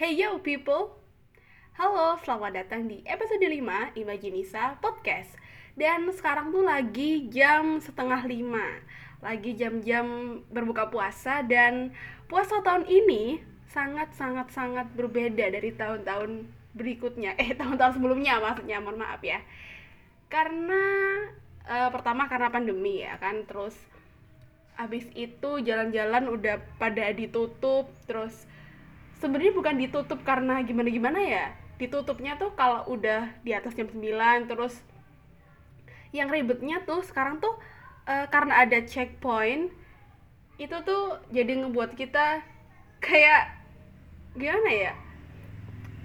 Hey yo people. Halo, selamat datang di episode 5 Imajinisa Podcast. Dan sekarang tuh lagi jam setengah 5 Lagi jam-jam berbuka puasa Dan puasa tahun ini sangat-sangat-sangat berbeda dari tahun-tahun berikutnya. Eh, tahun-tahun sebelumnya maksudnya, mohon maaf ya. Karena uh, pertama karena pandemi ya kan Terus habis itu jalan-jalan udah pada ditutup Terus sebenarnya bukan ditutup karena gimana gimana ya. Ditutupnya tuh kalau udah di atas jam 9 terus yang ribetnya tuh sekarang tuh uh, karena ada checkpoint itu tuh jadi ngebuat kita kayak gimana ya?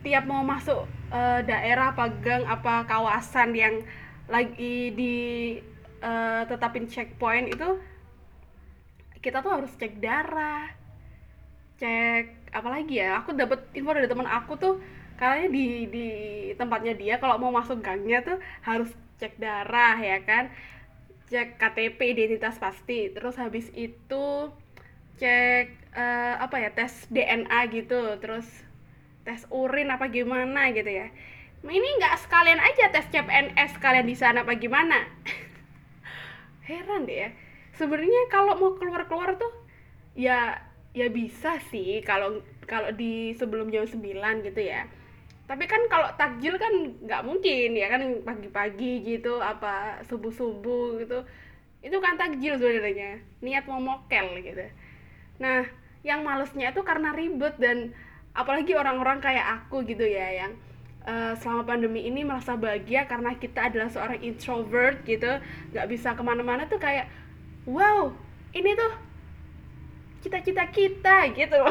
Tiap mau masuk uh, daerah apa gang apa kawasan yang lagi di uh, tetapin checkpoint itu kita tuh harus cek darah cek apalagi ya aku dapat info dari teman aku tuh kayaknya di di tempatnya dia kalau mau masuk gangnya tuh harus cek darah ya kan? Cek KTP identitas pasti. Terus habis itu cek uh, apa ya tes DNA gitu. Terus tes urin apa gimana gitu ya. Ini nggak sekalian aja tes CPNS kalian di sana apa gimana? Heran deh ya. Sebenarnya kalau mau keluar keluar tuh ya ya bisa sih kalau kalau di sebelum jam 9 gitu ya. Tapi kan kalau takjil kan nggak mungkin ya kan pagi-pagi gitu apa subuh-subuh gitu. Itu kan takjil sebenarnya niat mau mokel gitu. Nah yang malesnya itu karena ribet dan apalagi orang-orang kayak aku gitu ya yang uh, selama pandemi ini merasa bahagia karena kita adalah seorang introvert gitu. Nggak bisa ke mana-mana tuh kayak wow ini tuh cita-cita kita gitu.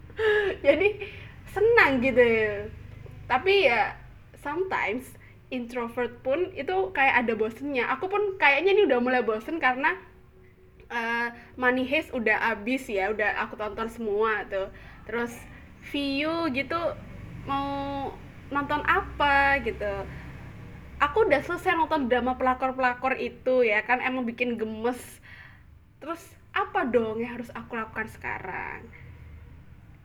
Jadi senang gitu. Tapi ya sometimes introvert pun itu kayak ada bosennya. Aku pun kayaknya ini udah mulai bosen karena uh, Money Heist udah abis ya udah aku tonton semua tuh. Terus view gitu mau nonton apa gitu. Aku udah selesai nonton drama pelakor-pelakor itu ya kan emang bikin gemes. Terus apa dong yang harus aku lakukan sekarang?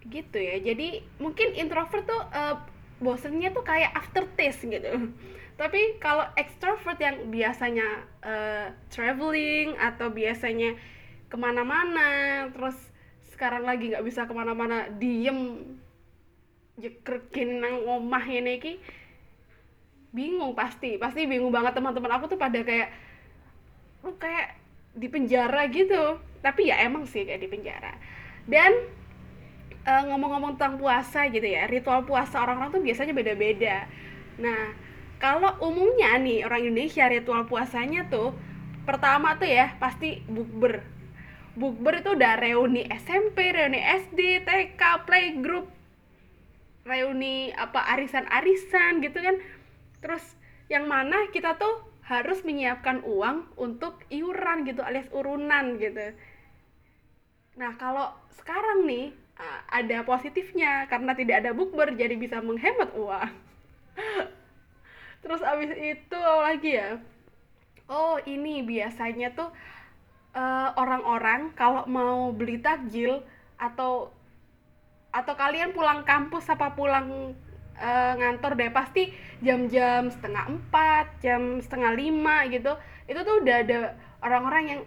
Gitu ya. Jadi mungkin introvert tuh uh, bosennya tuh kayak aftertaste gitu. Tapi kalau extrovert yang biasanya uh, traveling atau biasanya ke mana-mana terus sekarang lagi nggak bisa ke mana-mana diem jekrekin nang omah ini ki bingung pasti. Pasti bingung banget teman-teman aku tuh pada kayak lu kayak di penjara gitu tapi ya emang sih kayak di penjara. Dan uh, ngomong-ngomong tentang puasa gitu ya ritual puasa orang-orang tuh biasanya beda-beda. Nah kalau umumnya nih orang Indonesia ritual puasanya tuh pertama tuh ya pasti bukber. Bukber itu udah reuni SMP reuni SD TK playgroup reuni apa arisan-arisan gitu kan. Terus yang mana kita tuh harus menyiapkan uang untuk iuran gitu alias urunan gitu. Nah, kalau sekarang nih ada positifnya karena tidak ada bukber jadi bisa menghemat uang. Terus abis itu lagi ya. Oh, ini biasanya tuh eh, orang-orang uh, kalau mau beli takjil atau atau kalian pulang kampus apa pulang uh, ngantor deh pasti jam-jam setengah empat jam setengah lima gitu itu tuh udah ada orang-orang yang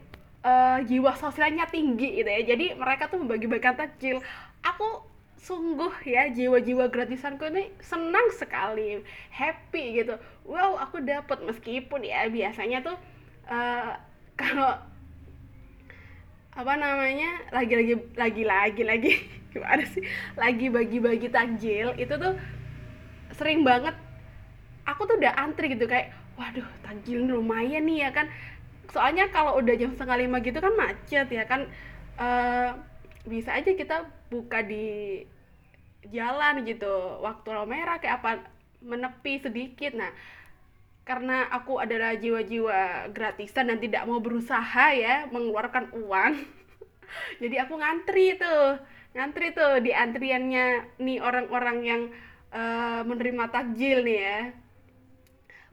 uh, jiwa sosialnya tinggi gitu ya. Jadi mereka tuh membagi-bagikan takjil aku sungguh ya jiwa-jiwa gratisanku ini senang sekali happy gitu. Wow aku dapat meskipun ya biasanya tuh uh, kalau apa namanya lagi-lagi lagi-lagi lagi gimana sih? Lagi bagi-bagi takjil itu tuh sering banget. Aku tuh udah antri gitu kayak waduh takjil lumayan nih ya kan soalnya kalau udah jam setengah lima gitu kan macet ya kan uh, bisa aja kita buka di jalan gitu waktu lampu merah kayak apa menepi sedikit. Nah karena aku adalah jiwa-jiwa gratisan dan tidak mau berusaha ya mengeluarkan uang jadi aku ngantri tuh ngantri tuh di antriannya nih orang-orang yang uh, menerima takjil nih ya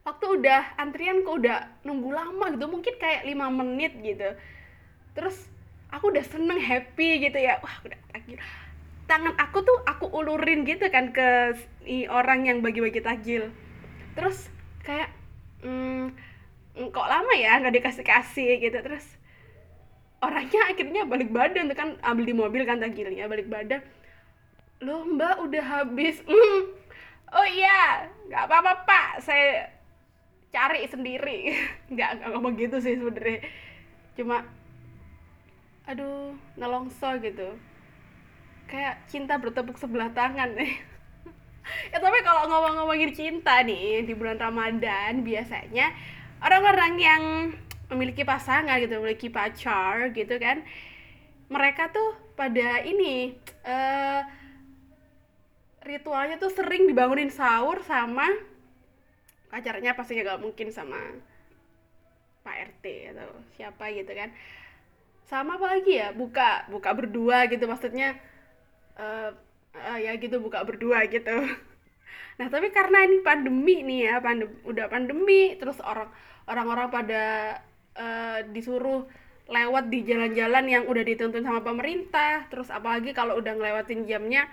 waktu udah antrian kok udah nunggu lama gitu mungkin kayak lima menit gitu. Terus aku udah seneng happy gitu ya. Wah udah takjil tangan aku tuh aku ulurin gitu kan ke orang yang bagi-bagi takjil. Terus kayak hmm, kok lama ya nggak dikasih kasih gitu. Terus orangnya akhirnya balik badan tuh kan ambil di mobil kan takjilnya balik badan. Lo mbak udah habis? Mm. oh iya nggak apa-apa pak. Saya cari sendiri. Nggak nggak ngomong gitu sih sebenarnya. Cuma aduh nelongso gitu. Kayak cinta bertepuk sebelah tangan nih. Ya tapi kalau ngomong-ngomongin cinta nih di bulan Ramadan biasanya orang-orang yang memiliki pasangan gitu memiliki pacar gitu kan mereka tuh pada ini uh, ritualnya tuh sering dibangunin sahur sama pacarnya pastinya gak mungkin sama Pak RT atau siapa gitu kan. Sama apa lagi ya buka buka berdua gitu maksudnya uh, uh, ya gitu buka berdua gitu. Nah tapi karena ini pandemi nih ya pandem udah pandemi terus orang orang-orang pada uh, disuruh lewat di jalan-jalan yang udah dituntun sama pemerintah terus apalagi kalau udah ngelewatin jamnya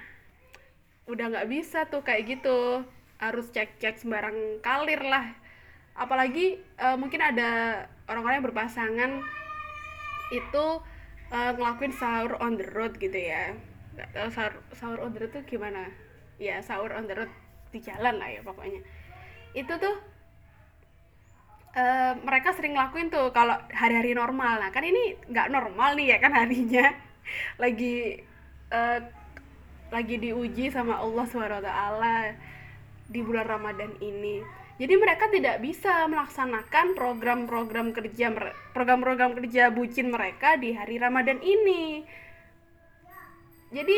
udah nggak bisa tuh kayak gitu harus cek-cek sembarang kalir lah. Apalagi uh, mungkin ada orang-orang yang berpasangan itu uh, ngelakuin sahur on the road gitu ya. Tahu sahur sahur on the road tuh gimana? Ya sahur on the road di jalan lah ya pokoknya. Itu tuh uh, mereka sering ngelakuin tuh kalau hari-hari normal. Nah kan ini nggak normal nih ya kan harinya. Lagi uh, lagi diuji sama Allah swt di bulan Ramadan ini. Jadi mereka tidak bisa melaksanakan program-program kerja program-program kerja bucin mereka di hari Ramadan ini. Jadi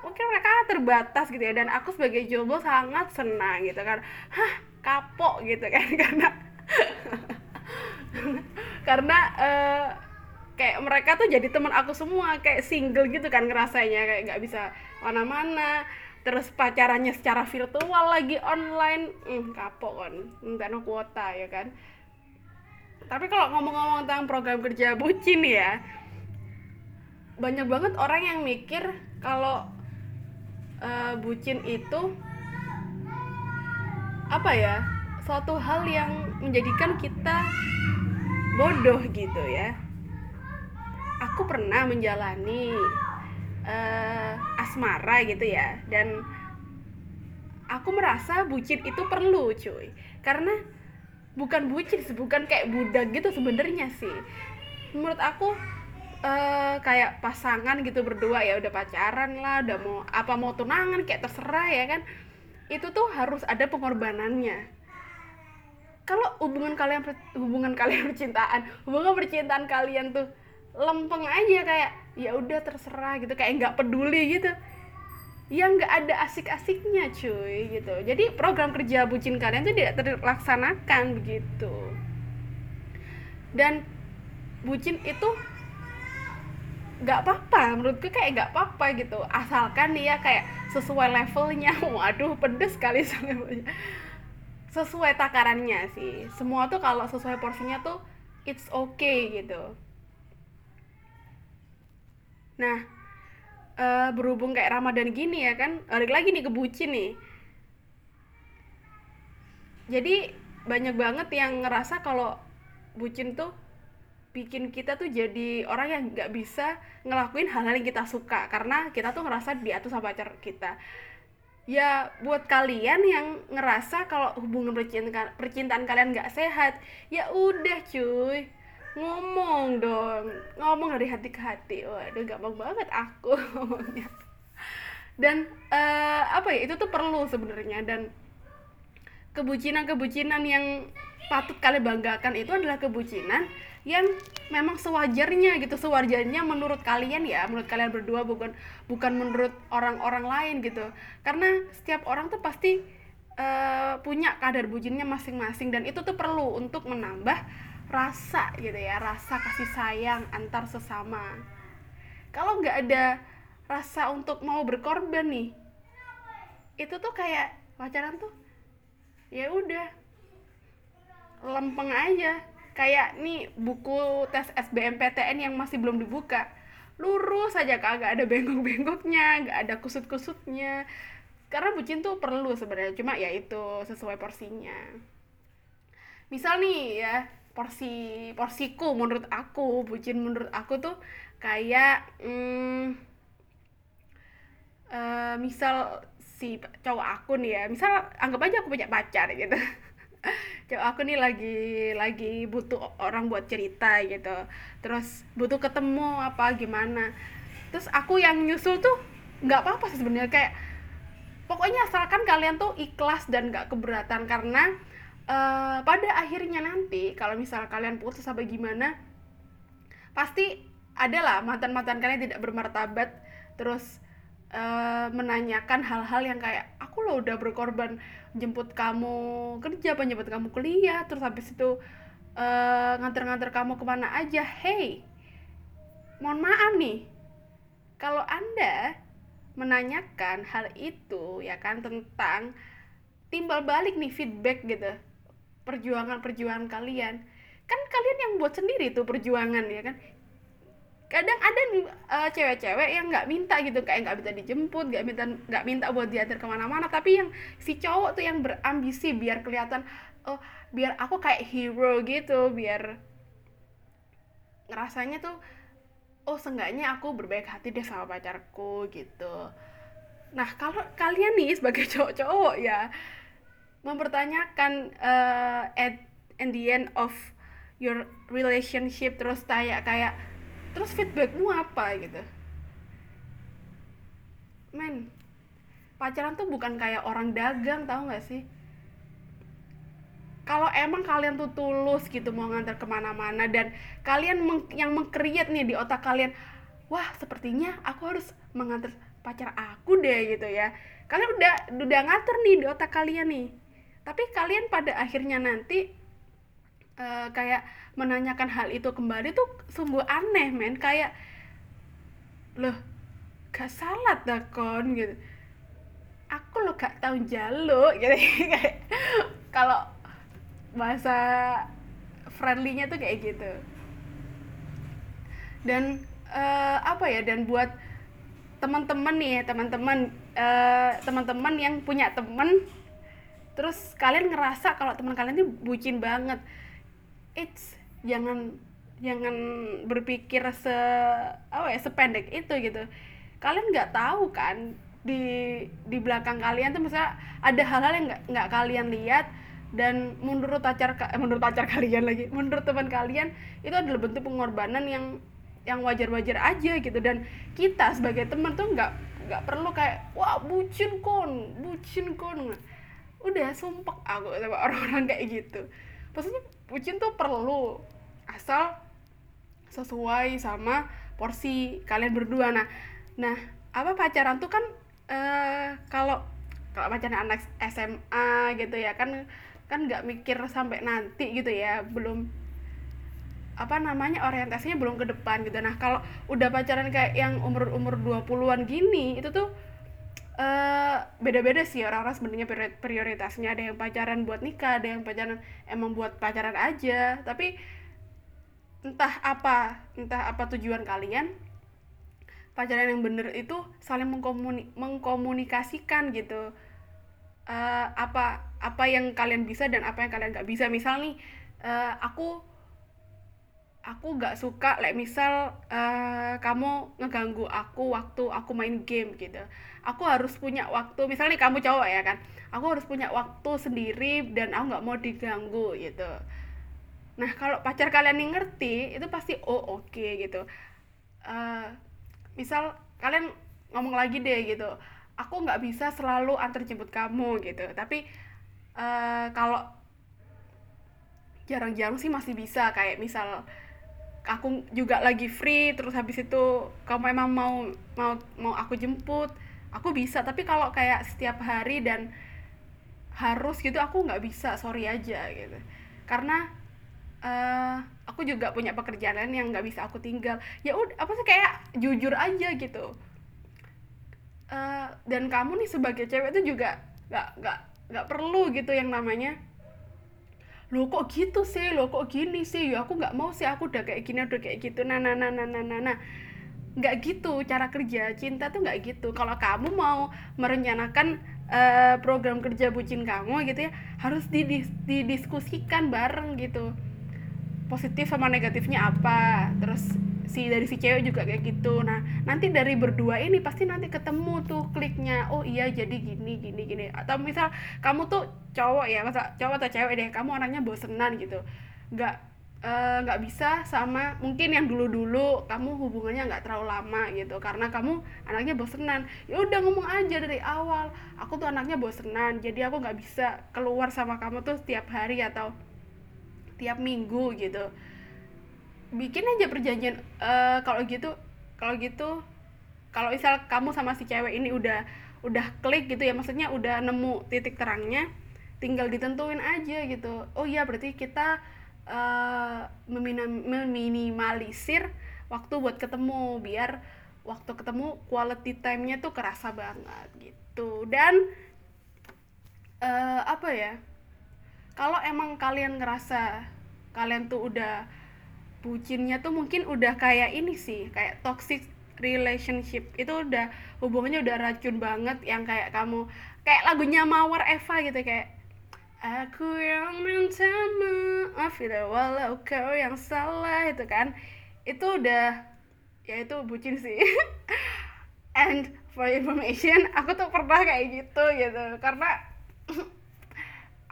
mungkin mereka terbatas gitu ya dan aku sebagai jomblo sangat senang gitu kan. Hah kapok gitu kan karena karena uh, kayak mereka tuh jadi teman aku semua kayak single gitu kan ngerasanya kayak nggak bisa mana-mana terus pacarannya secara virtual lagi online. Hmm, kapok kan. Minta no kuota ya kan? Tapi kalau ngomong-ngomong tentang program kerja bucin ya banyak banget orang yang mikir kalau uh, bucin itu apa ya suatu hal yang menjadikan kita bodoh gitu ya. Aku pernah menjalani uh, asmara gitu ya. Dan aku merasa bucin itu perlu cuy. Karena bukan bucin bukan kayak budak gitu sebenarnya sih. Menurut aku uh, kayak pasangan gitu berdua ya udah pacaran lah udah mau apa mau tunangan kayak terserah ya kan. Itu tuh harus ada pengorbanannya. Kalau hubungan kalian hubungan kalian percintaan hubungan percintaan kalian tuh lempeng aja kayak ya udah terserah gitu kayak nggak peduli gitu. Ya nggak ada asik-asiknya cuy gitu. Jadi program kerja bucin kalian tuh tidak terlaksanakan begitu. Dan bucin itu nggak apa-apa menurutku kayak nggak apa-apa gitu. Asalkan dia kayak sesuai levelnya. Waduh pedes sekali levelnya sesuai takarannya sih. Semua tuh kalau sesuai porsinya tuh it's okay gitu nah uh, berhubung kayak Ramadan gini ya kan balik lagi nih ke bucin nih. Jadi banyak banget yang ngerasa kalau bucin tuh bikin kita tuh jadi orang yang nggak bisa ngelakuin hal-hal yang kita suka. Karena kita tuh ngerasa diatur sama pacar kita. Ya buat kalian yang ngerasa kalau hubungan percintaan, percintaan kalian nggak sehat ya udah cuy ngomong dong. Ngomong dari hati ke hati. Waduh gampang banget aku ngomongnya. Dan uh, apa ya itu tuh perlu sebenarnya. Dan kebucinan-kebucinan yang patut kalian banggakan itu adalah kebucinan yang memang sewajarnya gitu. Sewajarnya menurut kalian ya menurut kalian berdua bukan bukan menurut orang-orang lain gitu. Karena setiap orang tuh pasti uh, punya kadar bucinnya masing-masing. Dan itu tuh perlu untuk menambah rasa gitu ya rasa kasih sayang antar sesama. Kalau nggak ada rasa untuk mau berkorban nih itu tuh kayak pacaran tuh ya udah lempeng aja. Kayak nih buku tes SBMPTN yang masih belum dibuka. Lurus aja kak gak ada bengkok-bengkoknya gak ada kusut-kusutnya. Karena bucin tuh perlu sebenarnya cuma ya itu sesuai porsinya. Misal nih ya porsi porsiku menurut aku bucin menurut aku tuh kayak hmm, uh, misal si cowok aku nih ya misal anggap aja aku punya pacar gitu. Cowok aku nih lagi lagi butuh orang buat cerita gitu. Terus butuh ketemu apa gimana. Terus aku yang nyusul tuh nggak apa-apa sebenarnya kayak pokoknya asalkan kalian tuh ikhlas dan nggak keberatan karena uh, pada akhirnya nanti kalau misal kalian putus apa gimana pasti adalah mantan-mantan kalian tidak bermartabat terus uh, menanyakan hal-hal yang kayak aku loh udah berkorban jemput kamu kerja apa jemput kamu kuliah? Terus habis itu uh, nganter-nganter kamu ke mana aja. Hey mohon maaf nih kalau anda menanyakan hal itu ya kan tentang timbal balik nih feedback gitu perjuangan-perjuangan kalian. Kan kalian yang buat sendiri tuh perjuangan ya kan? Kadang ada uh, cewek-cewek yang nggak minta gitu kayak nggak minta dijemput nggak minta nggak minta buat diantar ke mana-mana tapi yang si cowok tuh yang berambisi biar kelihatan oh biar aku kayak hero gitu biar ngerasanya tuh oh seenggaknya aku berbaik hati deh sama pacarku gitu. Nah kalau kalian nih sebagai cowok-cowok ya mempertanyakan uh, at, at the end of your relationship terus kayak kayak terus feedbackmu apa? gitu. Men pacaran tuh bukan kayak orang dagang tau gak sih? Kalau emang kalian tuh tulus gitu mau ngantar ke mana-mana dan kalian meng yang mengkreat nih di otak kalian wah sepertinya aku harus mengantar pacar aku deh gitu ya. Kalian udah udah ngatur nih di otak kalian nih tapi kalian pada akhirnya nanti uh, kayak menanyakan hal itu kembali tuh sungguh aneh men. Kayak loh gak salah dah kon? Gitu. Aku lo gak tahu jaluk gitu. Kayak kalau bahasa friendlynya tuh kayak gitu. Dan uh, apa ya dan buat teman-teman nih teman-teman uh, teman-teman yang punya temen terus kalian ngerasa kalau teman kalian tuh bucin banget. It's jangan jangan berpikir se apa ya sependek itu gitu. Kalian nggak tahu kan di di belakang kalian tuh misalnya ada hal-hal yang nggak nggak kalian lihat. Dan menurut pacar eh, menurut pacar kalian lagi menurut teman kalian itu adalah bentuk pengorbanan yang yang wajar-wajar aja gitu. Dan kita sebagai teman tuh nggak nggak perlu kayak wah bucin kon bucin kon udah sumpah aku sama orang-orang kayak gitu. Maksudnya bucin tuh perlu asal sesuai sama porsi kalian berdua. Nah nah apa pacaran tuh kan uh, kalau kalau pacaran anak SMA gitu ya kan kan nggak mikir sampai nanti gitu ya belum apa namanya orientasinya belum ke depan gitu. Nah kalau udah pacaran kayak yang umur umur 20-an gini itu tuh uh, beda-beda sih orang-orang sebenarnya prioritasnya. Ada yang pacaran buat nikah ada yang pacaran emang buat pacaran aja. Tapi entah apa entah apa tujuan kalian pacaran yang bener itu saling mengkomuni mengkomunikasikan gitu. Uh, apa apa yang kalian bisa dan apa yang kalian nggak bisa. Misal nih uh, aku aku nggak suka like misal uh, kamu ngeganggu aku waktu aku main game gitu. Aku harus punya waktu misalnya kamu cowok ya kan aku harus punya waktu sendiri dan aku nggak mau diganggu gitu. Nah kalau pacar kalian yang ngerti itu pasti oh oke okay, gitu. Uh, misal kalian ngomong lagi deh gitu aku nggak bisa selalu antar jemput kamu gitu. Tapi uh, kalau jarang-jarang sih masih bisa kayak misal aku juga lagi free terus habis itu kamu emang mau mau mau aku jemput. Aku bisa tapi kalau kayak setiap hari dan harus gitu aku nggak bisa sorry aja gitu. Karena uh, aku juga punya pekerjaan lain yang nggak bisa aku tinggal. Ya udah apa sih kayak jujur aja gitu. Uh, dan kamu nih sebagai cewek itu juga nggak nggak nggak perlu gitu yang namanya lo kok gitu sih? Lo kok gini sih? Ya aku nggak mau sih. Aku udah kayak gini udah kayak gitu. Nah nah nah nah nah nah, nah. nggak gitu. Cara kerja cinta tuh nggak gitu. Kalau kamu mau merencanakan uh, program kerja bucin kamu gitu ya harus didis didiskusikan bareng gitu. Positif sama negatifnya apa? Terus si dari si cewek juga kayak gitu. Nah nanti dari berdua ini pasti nanti ketemu tuh kliknya oh iya jadi gini gini gini. Atau misal kamu tuh cowok ya masa cowok atau cewek deh kamu orangnya bosenan gitu. Nggak Eh, nggak uh, bisa sama mungkin yang dulu-dulu kamu hubungannya nggak terlalu lama gitu karena kamu anaknya bosenan. Ya udah ngomong aja dari awal aku tuh anaknya bosenan jadi aku nggak bisa keluar sama kamu tuh setiap hari atau tiap minggu gitu bikin aja perjanjian uh, kalau gitu kalau gitu kalau misal kamu sama si cewek ini udah udah klik gitu ya maksudnya udah nemu titik terangnya tinggal ditentuin aja gitu. Oh iya berarti kita uh, meminimalisir waktu buat ketemu biar waktu ketemu quality time-nya tuh kerasa banget gitu. Dan uh, apa ya kalau emang kalian ngerasa kalian tuh udah bucinnya tuh mungkin udah kayak ini sih kayak toxic relationship. Itu udah hubungannya udah racun banget yang kayak kamu kayak lagunya Mawar Eva gitu kayak Aku yang minta maaf ya walau kau yang salah itu kan. Itu udah ya itu bucin sih. And for information aku tuh pernah kayak gitu gitu. Karena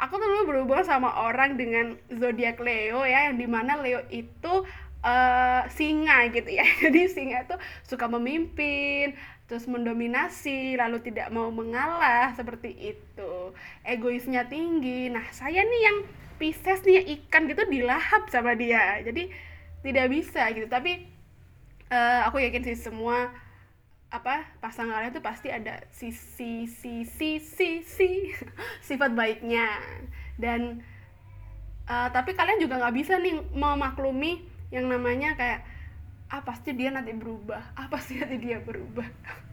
aku tuh dulu berhubungan sama orang dengan zodiak Leo ya yang di mana Leo itu uh, singa gitu ya. Jadi singa itu suka memimpin terus mendominasi lalu tidak mau mengalah seperti itu. Egoisnya tinggi. Nah saya nih yang Pisces nih ikan gitu dilahap sama dia. Jadi tidak bisa gitu. Tapi uh, aku yakin sih semua apa pasangannya tuh pasti ada sisi sisi sisi sifat baiknya. Dan uh, tapi kalian juga nggak bisa nih memaklumi yang namanya kayak ah pasti dia nanti berubah. Ah pasti nanti dia berubah.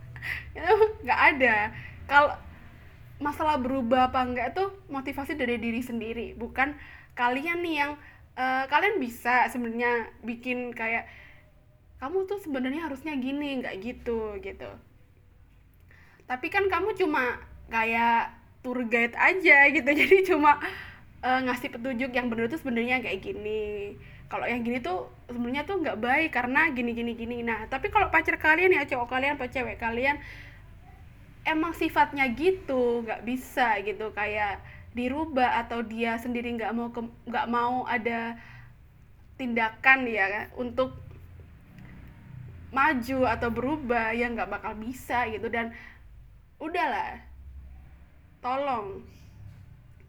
Itu nggak ada. Kalau masalah berubah apa enggak itu motivasi dari diri sendiri bukan kalian nih yang uh, kalian bisa sebenarnya bikin kayak kamu tuh sebenarnya harusnya gini nggak gitu gitu. Tapi kan kamu cuma kayak tour guide aja gitu. Jadi cuma uh, ngasih petunjuk yang benar tuh sebenarnya kayak gini. Kalau yang gini tuh sebenarnya tuh nggak baik karena gini gini gini. Nah tapi kalau pacar kalian ya cowok kalian atau cewek kalian emang sifatnya gitu nggak bisa gitu. Kayak dirubah atau dia sendiri nggak mau nggak mau ada tindakan ya untuk maju atau berubah ya nggak bakal bisa gitu. Dan udahlah tolong.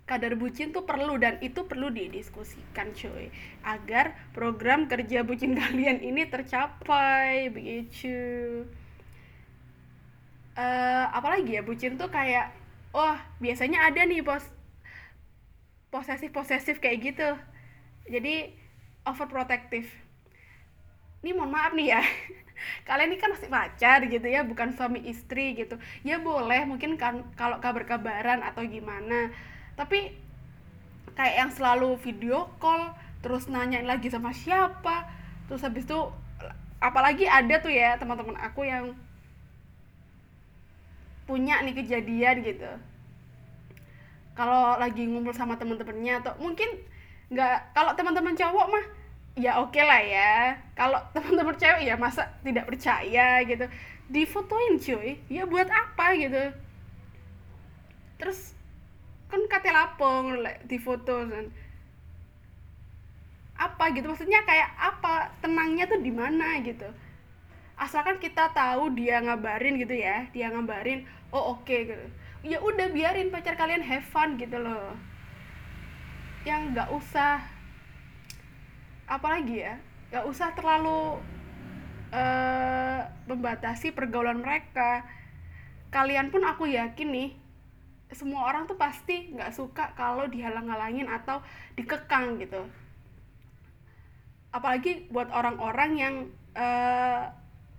Kadar bucin tuh perlu dan itu perlu didiskusikan cuy. Agar program kerja bucin kalian ini tercapai begitu. Uh, apalagi ya bucin tuh kayak oh biasanya ada nih pos posesif posesif kayak gitu. Jadi overprotective. Ini mohon maaf nih ya kalian ini kan masih pacar gitu ya bukan suami istri gitu. Ya boleh mungkin kan kalau kabar-kabaran atau gimana. Tapi kayak yang selalu video call terus nanyain lagi sama siapa terus habis itu apalagi ada tuh ya teman-teman aku yang punya nih kejadian gitu. Kalau lagi ngumpul sama teman-temannya atau mungkin nggak kalau teman-teman cowok mah ya oke okay lah ya. Kalau teman-teman cewek ya masa tidak percaya gitu. Difotoin cuy. Ya buat apa gitu? Terus kan kate lapong di foto kan apa gitu? Maksudnya kayak apa? Tenangnya tuh di mana gitu? Asalkan kita tahu dia ngabarin gitu ya. Dia ngabarin oh oke okay, gitu. Ya udah biarin pacar kalian have fun gitu loh. Yang nggak usah apalagi ya? Nggak usah terlalu uh, membatasi pergaulan mereka. Kalian pun aku yakin nih semua orang tuh pasti nggak suka kalau dihalang-halangin atau dikekang gitu. Apalagi buat orang-orang yang uh,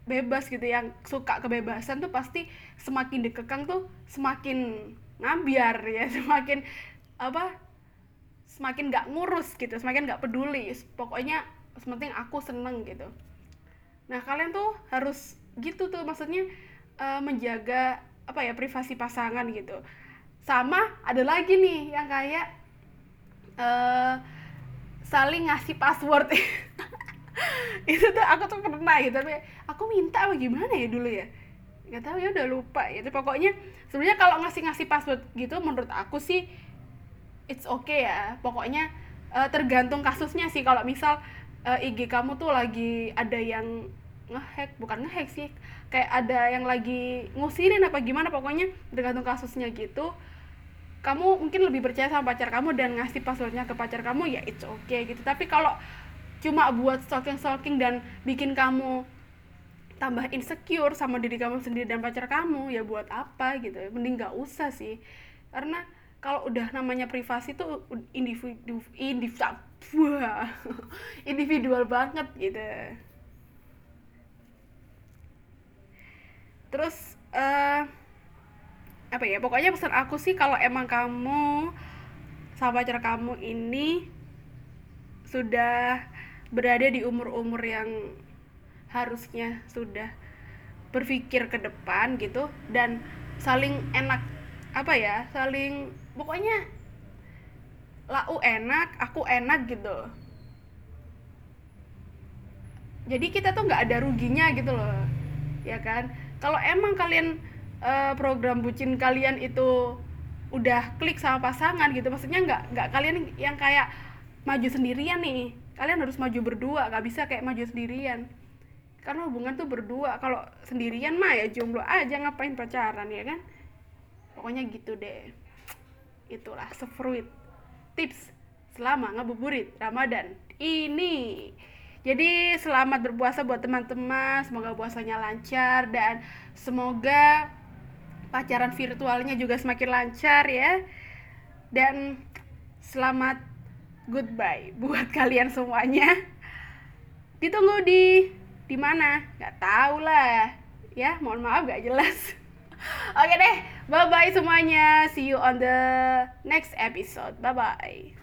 bebas gitu yang suka kebebasan tuh pasti semakin dikekang tuh semakin ngambiar ya semakin apa semakin nggak ngurus gitu semakin nggak peduli. Pokoknya sementing aku seneng gitu. Nah kalian tuh harus gitu tuh maksudnya uh, menjaga apa ya privasi pasangan gitu. Sama ada lagi nih yang kayak uh, saling ngasih password. Itu tuh aku tuh pernah gitu tapi aku minta apa gimana ya dulu ya? Nggak tahu ya udah lupa ya tapi pokoknya sebenarnya kalau ngasih ngasih password gitu menurut aku sih it's okay ya. Pokoknya uh, tergantung kasusnya sih. Kalau misal uh, eh, IG kamu tuh lagi ada yang ngehack bukan ngehack sih kayak ada yang lagi ngusirin apa gimana pokoknya tergantung kasusnya gitu. Kamu mungkin lebih percaya sama pacar kamu dan ngasih passwordnya ke pacar kamu ya it's okay gitu. Tapi kalau cuma buat stalking stalking dan bikin kamu tambah insecure sama diri kamu sendiri dan pacar kamu ya buat apa gitu? Mending gak usah sih. Karena kalau udah namanya privasi tuh individu individu individual banget gitu. Terus uh, apa ya pokoknya pesan aku sih kalau emang kamu sama pacar kamu ini sudah berada di umur-umur yang harusnya sudah berpikir ke depan gitu dan saling enak apa ya saling pokoknya lau enak aku enak gitu. Jadi kita tuh nggak ada ruginya gitu loh ya kan? Kalau emang kalian uh, program bucin kalian itu udah klik sama pasangan gitu maksudnya nggak nggak kalian yang kayak maju sendirian nih. Kalian harus maju berdua nggak bisa kayak maju sendirian. Karena hubungan tuh berdua kalau sendirian mah ya jomblo aja ngapain pacaran ya kan? Pokoknya gitu deh itulah sefruit. Tips selama ngabuburit Ramadan ini. Jadi selamat berpuasa buat teman-teman. Semoga puasanya lancar dan semoga pacaran virtualnya juga semakin lancar ya. Dan selamat goodbye buat kalian semuanya. Ditunggu di di mana? Nggak tahu lah ya. Mohon maaf gak jelas oke deh bye bye semuanya. See you on the next episode. Bye bye